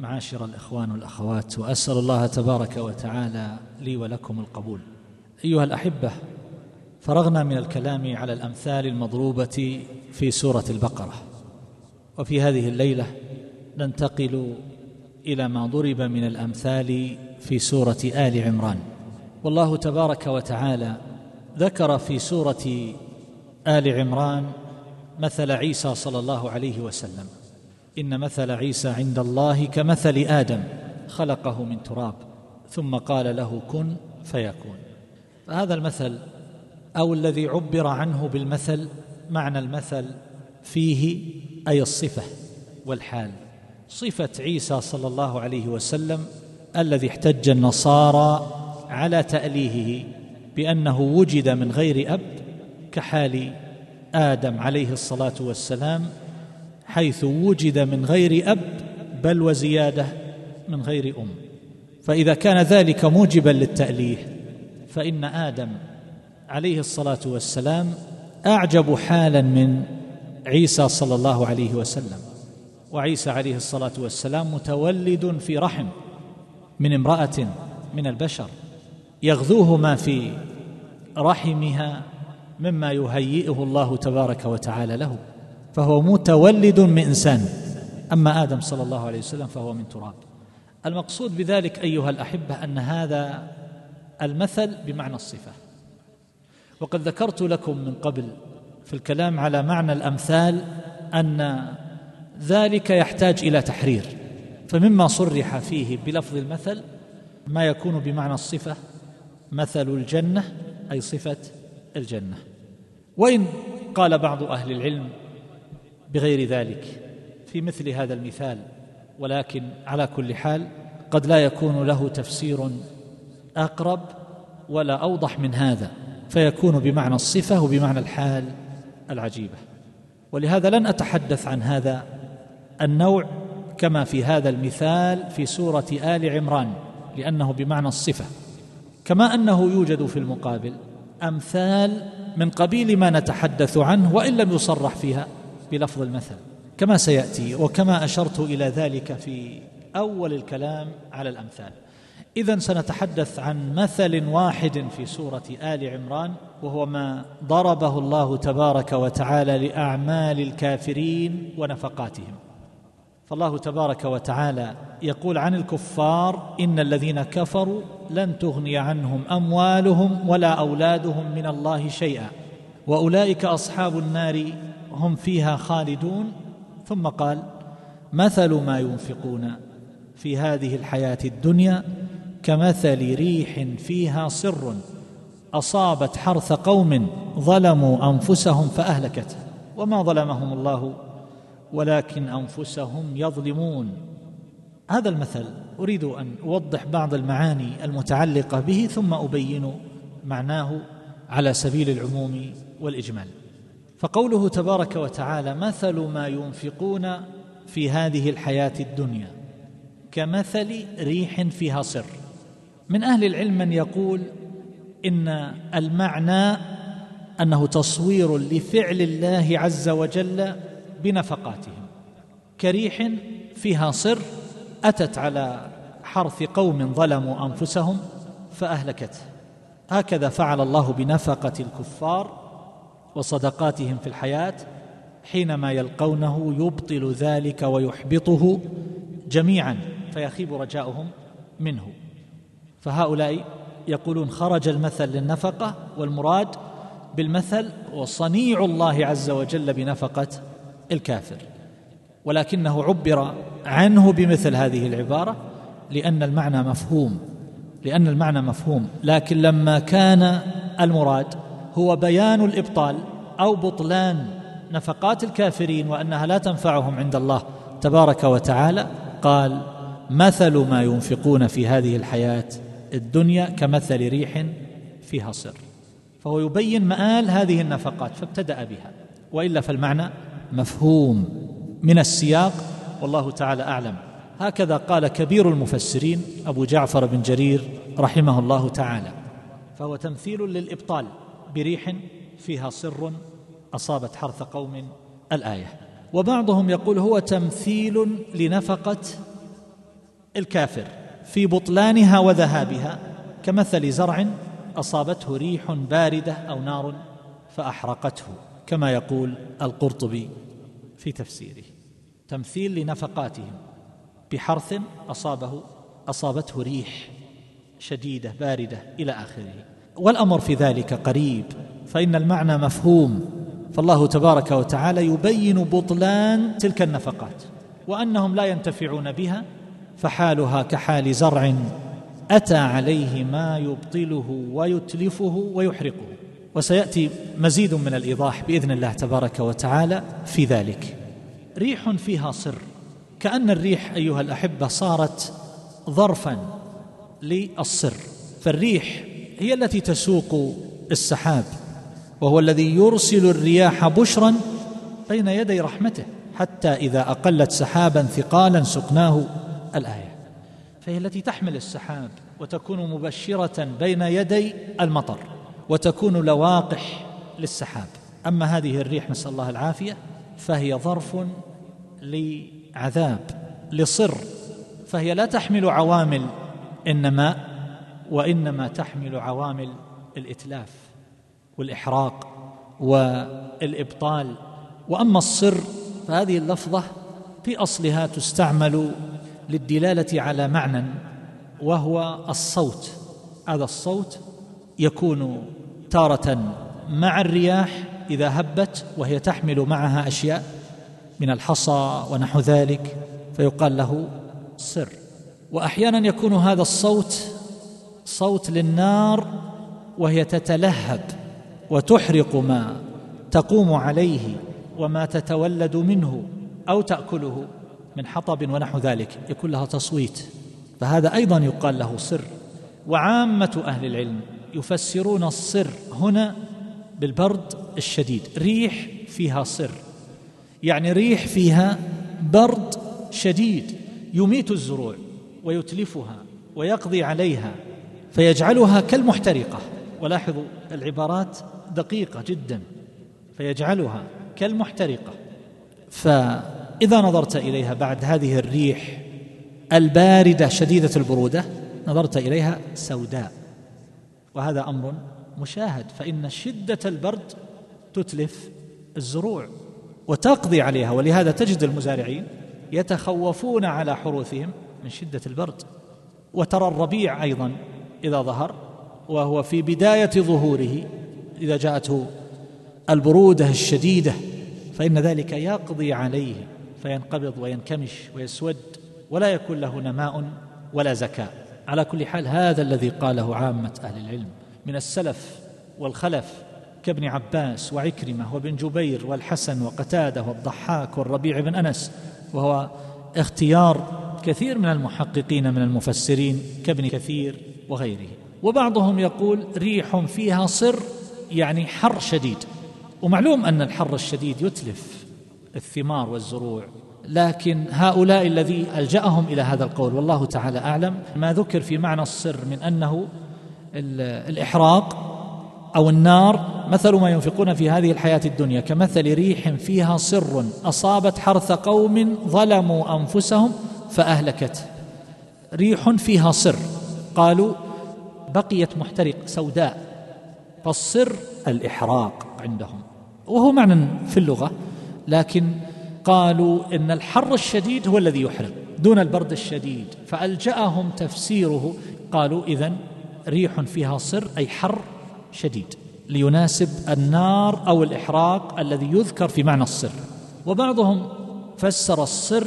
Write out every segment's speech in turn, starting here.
معاشر الإخوان والأخوات وأسأل الله تبارك وتعالى لي ولكم القبول. أيها الأحبة فرغنا من الكلام على الأمثال المضروبة في سورة البقرة. وفي هذه الليلة ننتقل إلى ما ضرب من الأمثال في سورة آل عمران. والله تبارك وتعالى ذكر في سورة آل عمران مثل عيسى صلى الله عليه وسلم. إن مثل عيسى عند الله كمثل آدم خلقه من تراب ثم قال له كن فيكون. فهذا المثل أو الذي عبر عنه بالمثل معنى المثل فيه أي الصفة والحال. صفة عيسى صلى الله عليه وسلم الذي احتج النصارى على تأليهه بأنه وجد من غير أب كحال آدم عليه الصلاة والسلام حيث وجد من غير أب بل وزيادة من غير أم. فإذا كان ذلك موجبا للتأليه فإن آدم عليه الصلاة والسلام أعجب حالا من عيسى صلى الله عليه وسلم. وعيسى عليه الصلاة والسلام متولد في رحم من امرأة من البشر يغذوه ما في رحمها مما يهيئه الله تبارك وتعالى له. فهو متولد من إنسان. أما آدم صلى الله عليه وسلم فهو من تراب. المقصود بذلك أيها الأحبة أن هذا المثل بمعنى الصفة. وقد ذكرت لكم من قبل في الكلام على معنى الأمثال أن ذلك يحتاج إلى تحرير. فمما صرح فيه بلفظ المثل ما يكون بمعنى الصفة مثل الجنة أي صفة الجنة. وإن قال بعض أهل العلم بغير ذلك. في مثل هذا المثال ولكن على كل حال قد لا يكون له تفسير أقرب ولا أوضح من هذا فيكون بمعنى الصفة وبمعنى الحال العجيبة. ولهذا لن أتحدث عن هذا النوع كما في هذا المثال في سورة آل عمران لأنه بمعنى الصفة. كما أنه يوجد في المقابل أمثال من قبيل ما نتحدث عنه وإن لم يصرح فيها. بلفظ المثل. كما سيأتي وكما أشرت إلى ذلك في أول الكلام على الأمثال. اذا سنتحدث عن مثل واحد في سورة آل عمران وهو ما ضربه الله تبارك وتعالى لأعمال الكافرين ونفقاتهم. فالله تبارك وتعالى يقول عن الكفار إن الذين كفروا لن تغني عنهم أموالهم ولا أولادهم من الله شيئا. وأولئك أصحاب النار هم فيها خالدون ثم قال مثل ما ينفقون في هذه الحياة الدنيا كمثل ريح فيها سر أصابت حرث قوم ظلموا أنفسهم فأهلكته. وما ظلمهم الله ولكن أنفسهم يظلمون. هذا المثل أريد أن أوضح بعض المعاني المتعلقة به ثم أبين معناه على سبيل العموم والإجمال. فقوله تبارك وتعالى مثل ما ينفقون في هذه الحياة الدنيا كمثل ريح فيها صر. من أهل العلم من يقول إن المعنى أنه تصوير لفعل الله عز وجل بنفقاتهم. كريح فيها صر أتت على حرث قوم ظلموا أنفسهم فأهلكته. هكذا فعل الله بنفقة الكفار وصدقاتهم في الحياة حينما يلقونه يبطل ذلك ويحبطه جميعا فيخيب رجاؤهم منه. فهؤلاء يقولون خرج المثل للنفقة والمراد بالمثل وصنيع الله عز وجل بنفقة الكافر. ولكنه عبر عنه بمثل هذه العبارة لأن المعنى مفهوم لأن المعنى مفهوم. لكن لما كان المراد هو بيان الإبطال أو بطلان نفقات الكافرين وأنها لا تنفعهم عند الله تبارك وتعالى. قال مثل ما ينفقون في هذه الحياة الدنيا كمثل ريح فيها صر. فهو يبين مآل هذه النفقات فابتدأ بها. وإلا فالمعنى مفهوم من السياق والله تعالى أعلم. هكذا قال كبير المفسرين أبو جعفر بن جرير رحمه الله تعالى. فهو تمثيل للإبطال. بريح فيها صر أصابت حرث قوم الآية. وبعضهم يقول هو تمثيل لنفقة الكافر في بطلانها وذهابها كمثل زرع أصابته ريح باردة أو نار فأحرقته كما يقول القرطبي في تفسيره. تمثيل لنفقاتهم بحرث أصابه أصابته ريح شديدة باردة إلى آخره. والأمر في ذلك قريب فإن المعنى مفهوم فالله تبارك وتعالى يبين بطلان تلك النفقات وأنهم لا ينتفعون بها فحالها كحال زرع أتى عليه ما يبطله ويتلفه ويحرقه. وسيأتي مزيد من الإيضاح بإذن الله تبارك وتعالى في ذلك. ريح فيها صر كأن الريح أيها الأحبة صارت ظرفا للصر فالريح هي التي تسوق السحاب وهو الذي يرسل الرياح بشرا بين يدي رحمته حتى إذا أقلت سحابا ثقالا سقناه الآية. فهي التي تحمل السحاب وتكون مبشرة بين يدي المطر وتكون لواقح للسحاب. أما هذه الريح نسأل الله العافية فهي ظرف لعذاب لصر فهي لا تحمل عوامل النماء وإنما تحمل عوامل الإتلاف والإحراق والإبطال. وأما الصر فهذه اللفظة في أصلها تستعمل للدلالة على معنى وهو الصوت. هذا الصوت يكون تارة مع الرياح إذا هبت وهي تحمل معها أشياء من الحصى ونحو ذلك فيقال له صر. وأحيانا يكون هذا الصوت صوت للنار وهي تتلهب وتحرق ما تقوم عليه وما تتولد منه أو تأكله من حطب ونحو ذلك يكون لها تصويت. فهذا أيضا يقال له سر. وعامة أهل العلم يفسرون الصر هنا بالبرد الشديد. ريح فيها صر يعني ريح فيها برد شديد يميت الزروع ويتلفها ويقضي عليها. فيجعلها كالمحترقة. ولاحظوا العبارات دقيقة جدا. فيجعلها كالمحترقة. ف اذا نظرت إليها بعد هذه الريح الباردة شديدة البرودة نظرت إليها سوداء. وهذا أمر مشاهد فإن شدة البرد تتلف الزروع وتقضي عليها. ولهذا تجد المزارعين يتخوفون على حروثهم من شدة البرد. وترى الربيع أيضا إذا ظهر وهو في بداية ظهوره إذا جاءته البرودة الشديدة فإن ذلك يقضي عليه فينقبض وينكمش ويسود ولا يكون له نماء ولا زكاء. على كل حال هذا الذي قاله عامة أهل العلم من السلف والخلف كابن عباس وعكرمة وابن جبير والحسن وقتادة والضحاك والربيع بن أنس وهو اختيار كثير من المحققين من المفسرين كابن كثير وغيره. وبعضهم يقول ريح فيها صر يعني حر شديد. ومعلوم أن الحر الشديد يتلف الثمار والزروع. لكن هؤلاء الذي ألجأهم إلى هذا القول والله تعالى أعلم ما ذكر في معنى السر من أنه الإحراق أو النار. مثل ما ينفقون في هذه الحياة الدنيا كمثل ريح فيها سر أصابت حرث قوم ظلموا أنفسهم فاهلكته ريح فيها سر قالوا بقيت محترق سوداء. فالسر الإحراق عندهم. وهو معنى في اللغة. لكن قالوا إن الحر الشديد هو الذي يحرق. دون البرد الشديد. فألجأهم تفسيره. قالوا إذا ريح فيها صر أي حر شديد. ليناسب النار أو الإحراق الذي يذكر في معنى الصر. وبعضهم فسر الصر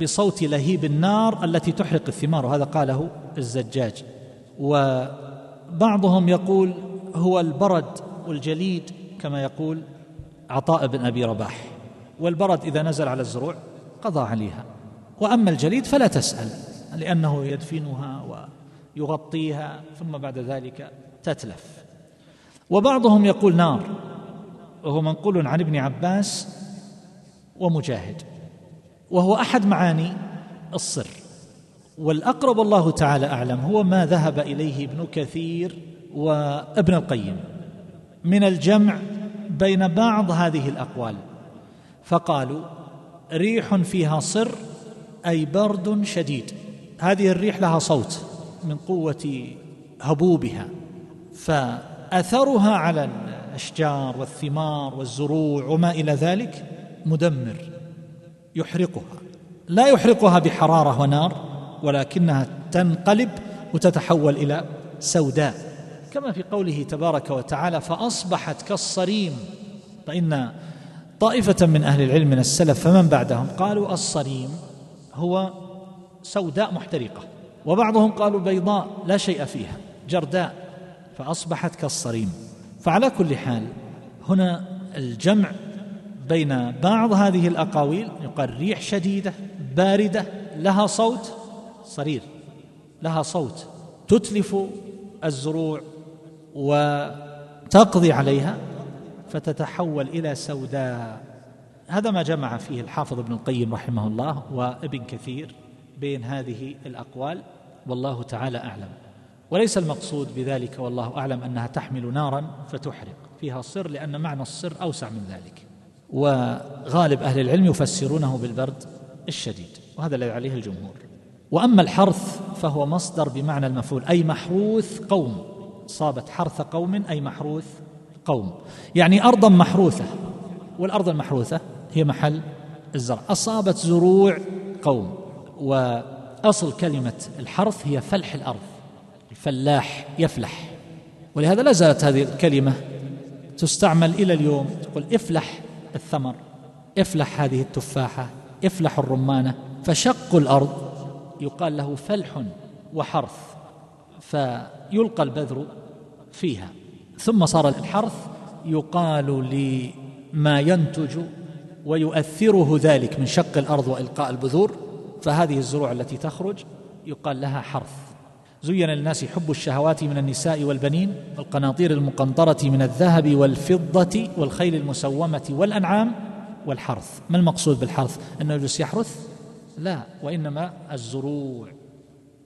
بصوت لهيب النار التي تحرق الثمار وهذا قاله الزجاج. وبعضهم يقول هو البرد والجليد كما يقول عطاء بن أبي رباح. والبرد إذا نزل على الزروع قضى عليها. وأما الجليد فلا تسأل لأنه يدفنها ويغطيها ثم بعد ذلك تتلف. وبعضهم يقول نار وهو منقول عن ابن عباس ومجاهد. وهو أحد معاني الصر. والأقرب الله تعالى أعلم هو ما ذهب إليه ابن كثير وابن القيم من الجمع بين بعض هذه الأقوال. فقالوا ريح فيها صر أي برد شديد. هذه الريح لها صوت من قوة هبوبها فأثرها على الأشجار والثمار والزروع وما إلى ذلك مدمر. يحرقها. لا يحرقها بحرارة ونار ولكنها تنقلب وتتحول إلى سوداء. كما في قوله تبارك وتعالى فأصبحت كالصريم. فإن طائفة من أهل العلم من السلف فمن بعدهم؟ قالوا الصريم هو سوداء محترقة. وبعضهم قالوا بيضاء لا شيء فيها جرداء. فأصبحت كالصريم. فعلى كل حال هنا الجمع بين بعض هذه الأقاويل يقال ريح شديدة باردة لها صوت صرير لها صوت تتلف الزروع وتقضي عليها فتتحول إلى سوداء. هذا ما جمع فيه الحافظ ابن القيم رحمه الله وابن كثير بين هذه الأقوال والله تعالى أعلم. وليس المقصود بذلك والله أعلم أنها تحمل نارا فتحرق فيها صر لأن معنى الصر أوسع من ذلك. وغالب أهل العلم يفسرونه بالبرد الشديد وهذا الذي عليه الجمهور. وأما الحرث فهو مصدر بمعنى المفعول أي محروث قوم. صابت حرث قوم أي محروث قوم. يعني أرضا محروثة. والأرض المحروثة هي محل الزرع. أصابت زروع قوم. وأصل كلمة الحرث هي فلح الأرض. الفلاح يفلح. ولهذا لا زالت هذه الكلمة تستعمل إلى اليوم. تقول افلح الثمر. افلح هذه التفاحة افلح الرمانه فشق الأرض. يقال له فلح وحرث فيلقى البذر فيها. ثم صار الحرث يقال لما ينتج ويؤثره ذلك من شق الأرض وإلقاء البذور. فهذه الزروع التي تخرج يقال لها حرث. زين للناس حب الشهوات من النساء والبنين والقناطير المقنطرة من الذهب والفضة والخيل المسومة والأنعام والحرث. ما المقصود بالحرث؟ أنه يجلس يحرث؟ لا وإنما الزروع.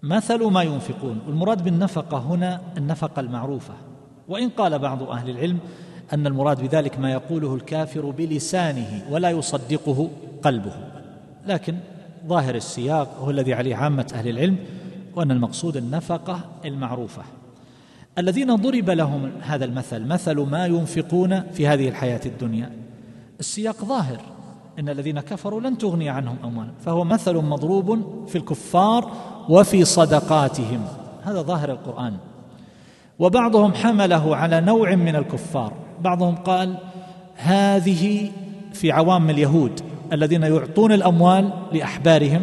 مثل ما ينفقون. والمراد بالنفقة هنا النفقة المعروفة. وإن قال بعض أهل العلم أن المراد بذلك ما يقوله الكافر بلسانه ولا يصدقه قلبه. لكن ظاهر السياق هو الذي عليه عامة أهل العلم وأن المقصود النفقة المعروفة. الذين ضرب لهم هذا المثل مثل ما ينفقون في هذه الحياة الدنيا. السياق ظاهر إن الذين كفروا لن تغني عنهم أموالهم فهو مثل مضروب في الكفار وفي صدقاتهم. هذا ظاهر القرآن. وبعضهم حمله على نوع من الكفار. بعضهم قال هذه في عوام اليهود الذين يعطون الأموال لأحبارهم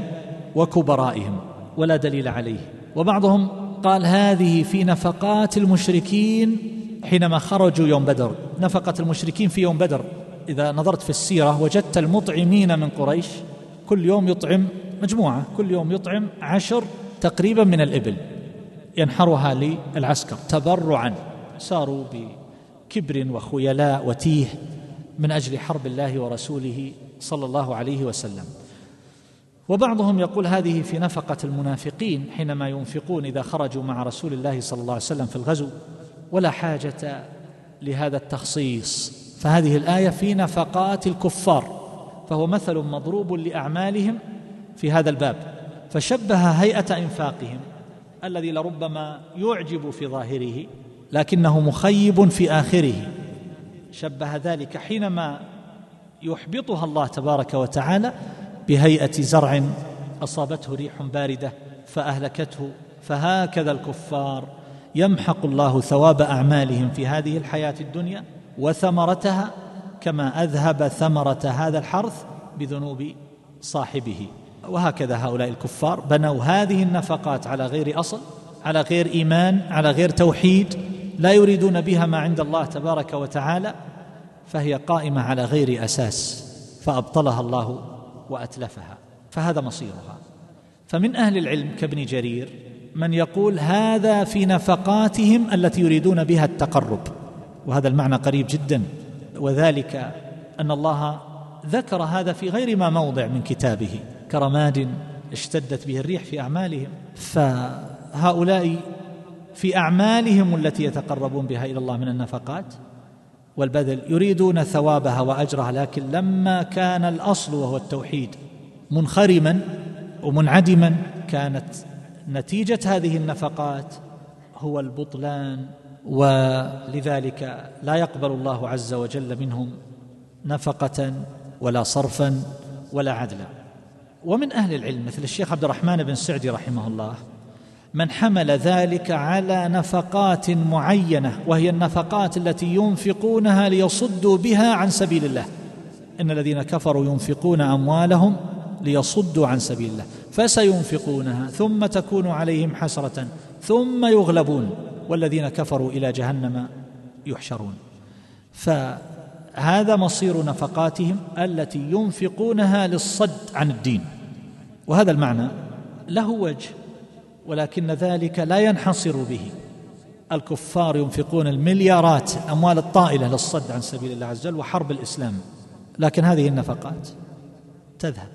وكبرائهم. ولا دليل عليه. وبعضهم قال هذه في نفقات المشركين حينما خرجوا يوم بدر. نفقة المشركين في يوم بدر. إذا نظرت في السيرة وجدت المطعمين من قريش كل يوم يطعم مجموعة كل يوم يطعم عشر تقريبا من الإبل. ينحرها للعسكر تبرعا. ساروا بكبر وخيلاء وتيه من أجل حرب الله ورسوله صلى الله عليه وسلم. وبعضهم يقول هذه في نفقة المنافقين حينما ينفقون إذا خرجوا مع رسول الله صلى الله عليه وسلم في الغزو ولا حاجة لهذا التخصيص. فهذه الآية في نفقات الكفار فهو مثل مضروب لأعمالهم في هذا الباب. فشبه هيئة إنفاقهم الذي لربما يعجب في ظاهره لكنه مخيب في آخره. شبه ذلك حينما يحبطها الله تبارك وتعالى بهيئة زرع أصابته ريح باردة فأهلكته فهكذا الكفار يمحق الله ثواب أعمالهم في هذه الحياة الدنيا وثمرتها كما أذهب ثمرة هذا الحرث بذنوب صاحبه. وهكذا هؤلاء الكفار بنوا هذه النفقات على غير أصل على غير إيمان على غير توحيد لا يريدون بها ما عند الله تبارك وتعالى فهي قائمة على غير أساس فأبطلها الله وأتلفها فهذا مصيرها. فمن أهل العلم كابن جرير من يقول هذا في نفقاتهم التي يريدون بها التقرب وهذا المعنى قريب جدا. وذلك أن الله ذكر هذا في غير ما موضع من كتابه كرماد اشتدت به الريح في أعمالهم. فهؤلاء في أعمالهم التي يتقربون بها إلى الله من النفقات والبذل يريدون ثوابها وأجرها لكن لما كان الأصل وهو التوحيد منخرما ومنعدما كانت نتيجة هذه النفقات هو البطلان ولذلك لا يقبل الله عز وجل منهم نفقة ولا صرفا ولا عدلا. ومن أهل العلم مثل الشيخ عبد الرحمن بن سعدي رحمه الله من حمل ذلك على نفقات معينة وهي النفقات التي ينفقونها ليصدوا بها عن سبيل الله. إن الذين كفروا ينفقون أموالهم ليصدوا عن سبيل الله. فسينفقونها ثم تكون عليهم حسرة ثم يغلبون. والذين كفروا إلى جهنم يحشرون. فهذا مصير نفقاتهم التي ينفقونها للصد عن الدين. وهذا المعنى له وجه. ولكن ذلك لا ينحصر به. الكفار ينفقون المليارات أموال الطائلة للصد عن سبيل الله عز وجل وحرب الإسلام. لكن هذه النفقات تذهب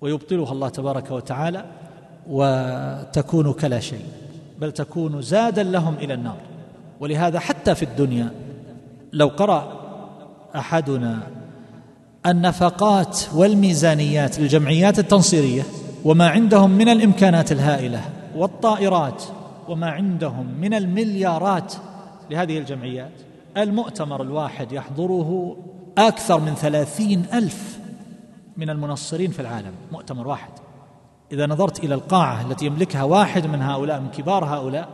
ويبطلها الله تبارك وتعالى وتكون كلا شيء بل تكون زادا لهم إلى النار. ولهذا حتى في الدنيا لو قرأ أحدنا النفقات والميزانيات للجمعيات التنصيرية وما عندهم من الإمكانات الهائلة والطائرات وما عندهم من المليارات لهذه الجمعيات. المؤتمر الواحد يحضره أكثر من ثلاثين ألف من المنصرين في العالم. مؤتمر واحد. إذا نظرت إلى القاعة التي يملكها واحد من هؤلاء من كبار هؤلاء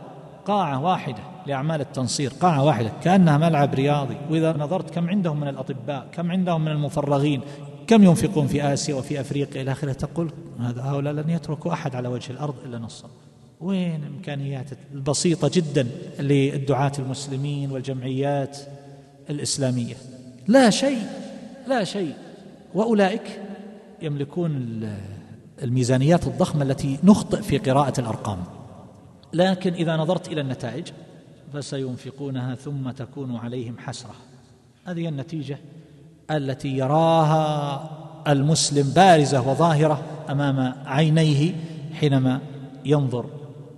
قاعة واحدة لأعمال التنصير قاعة واحدة كأنها ملعب رياضي. وإذا نظرت كم عندهم من الأطباء كم عندهم من المفرغين كم ينفقون في آسيا وفي أفريقيا إلى آخره؟ تقول هذا هؤلاء لن يتركوا أحد على وجه الأرض إلا نصر. وين الإمكانيات البسيطة جدا للدعاة المسلمين والجمعيات الإسلامية؟ لا شيء لا شيء. وأولئك يملكون الميزانيات الضخمة التي نخطئ في قراءة الأرقام. لكن إذا نظرت إلى النتائج فسينفقونها ثم تكون عليهم حسرة. هذه النتيجة التي يراها المسلم بارزة وظاهرة أمام عينيه حينما ينظر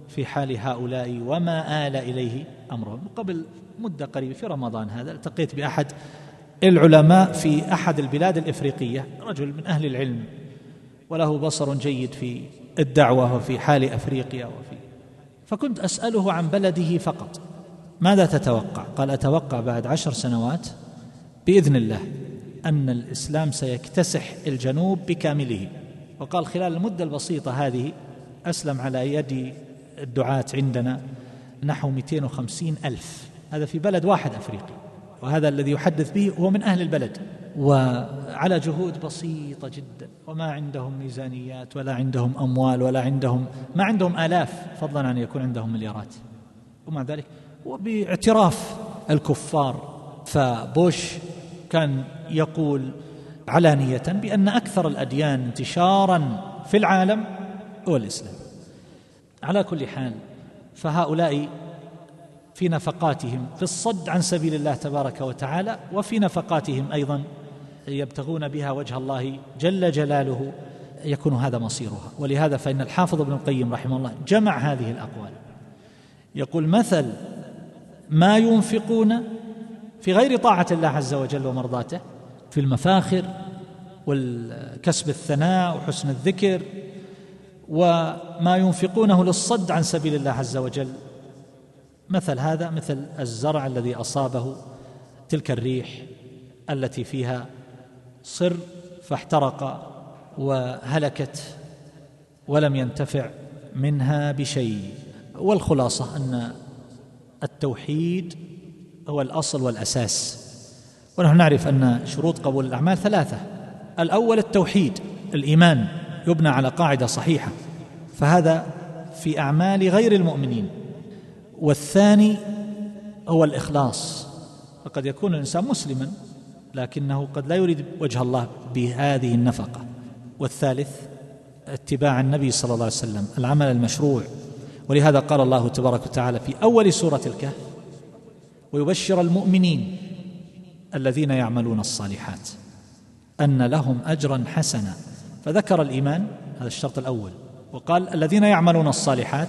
في حال هؤلاء وما آل إليه أمرهم قبل مدة قريبة في رمضان هذا التقيت بأحد العلماء في أحد البلاد الإفريقية رجل من أهل العلم وله بصر جيد في الدعوة وفي حال أفريقيا وفي. فكنت أسأله عن بلده فقط ماذا تتوقع؟ قال أتوقع بعد عشر سنوات بإذن الله. أن الإسلام سيكتسح الجنوب بكامله. وقال خلال المدة البسيطة هذه أسلم على يد الدعاة عندنا نحو 250 ألف. هذا في بلد واحد أفريقي وهذا الذي يحدث به هو من أهل البلد. وعلى جهود بسيطة جدا. وما عندهم ميزانيات ولا عندهم أموال ولا عندهم ما عندهم آلاف فضلا عن يكون عندهم مليارات. ومع ذلك وباعتراف الكفار فبوش كان يقول علانية بأن أكثر الأديان انتشارا في العالم هو الإسلام. على كل حال فهؤلاء في نفقاتهم في الصد عن سبيل الله تبارك وتعالى وفي نفقاتهم أيضا يبتغون بها وجه الله جل جلاله يكون هذا مصيرها. ولهذا فإن الحافظ ابن القيم رحمه الله جمع هذه الأقوال. يقول مثل ما ينفقون في غير طاعة الله عز وجل ومرضاته في المفاخر والكسب الثناء وحسن الذكر وما ينفقونه للصد عن سبيل الله عز وجل. مثل هذا مثل الزرع الذي أصابه تلك الريح التي فيها صر فاحترق وهلكت ولم ينتفع منها بشيء. والخلاصة أن التوحيد هو الأصل والأساس. ونحن نعرف أن شروط قبول الأعمال ثلاثة. الأول التوحيد الإيمان يبنى على قاعدة صحيحة. فهذا في أعمال غير المؤمنين. والثاني هو الإخلاص. فقد يكون الإنسان مسلما لكنه قد لا يريد وجه الله بهذه النفقة. والثالث اتباع النبي صلى الله عليه وسلم العمل المشروع. ولهذا قال الله تبارك وتعالى في أول سورة الكهف ويبشر المؤمنين الذين يعملون الصالحات أن لهم أجرا حسنا. فذكر الإيمان هذا الشرط الأول. وقال الذين يعملون الصالحات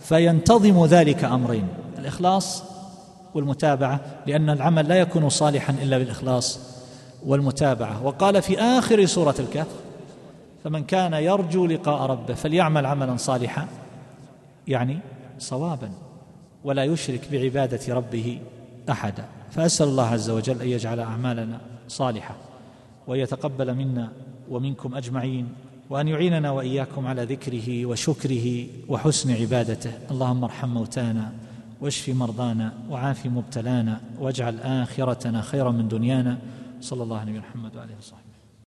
فينتظم ذلك أمرين الإخلاص والمتابعة لأن العمل لا يكون صالحا إلا بالإخلاص والمتابعة. وقال في آخر سورة الكهف فمن كان يرجو لقاء ربه فليعمل عملا صالحا يعني صوابا ولا يشرك بعبادة ربه احدا فأسأل الله عز وجل أن يجعل أعمالنا صالحة وأن يتقبل منا ومنكم أجمعين وأن يعيننا وإياكم على ذكره وشكره وحسن عبادته. اللهم ارحم موتانا واشف مرضانا وعاف مبتلانا واجعل آخرتنا خيرا من دنيانا. صلى الله عليه محمد وعلى آله وصحبه.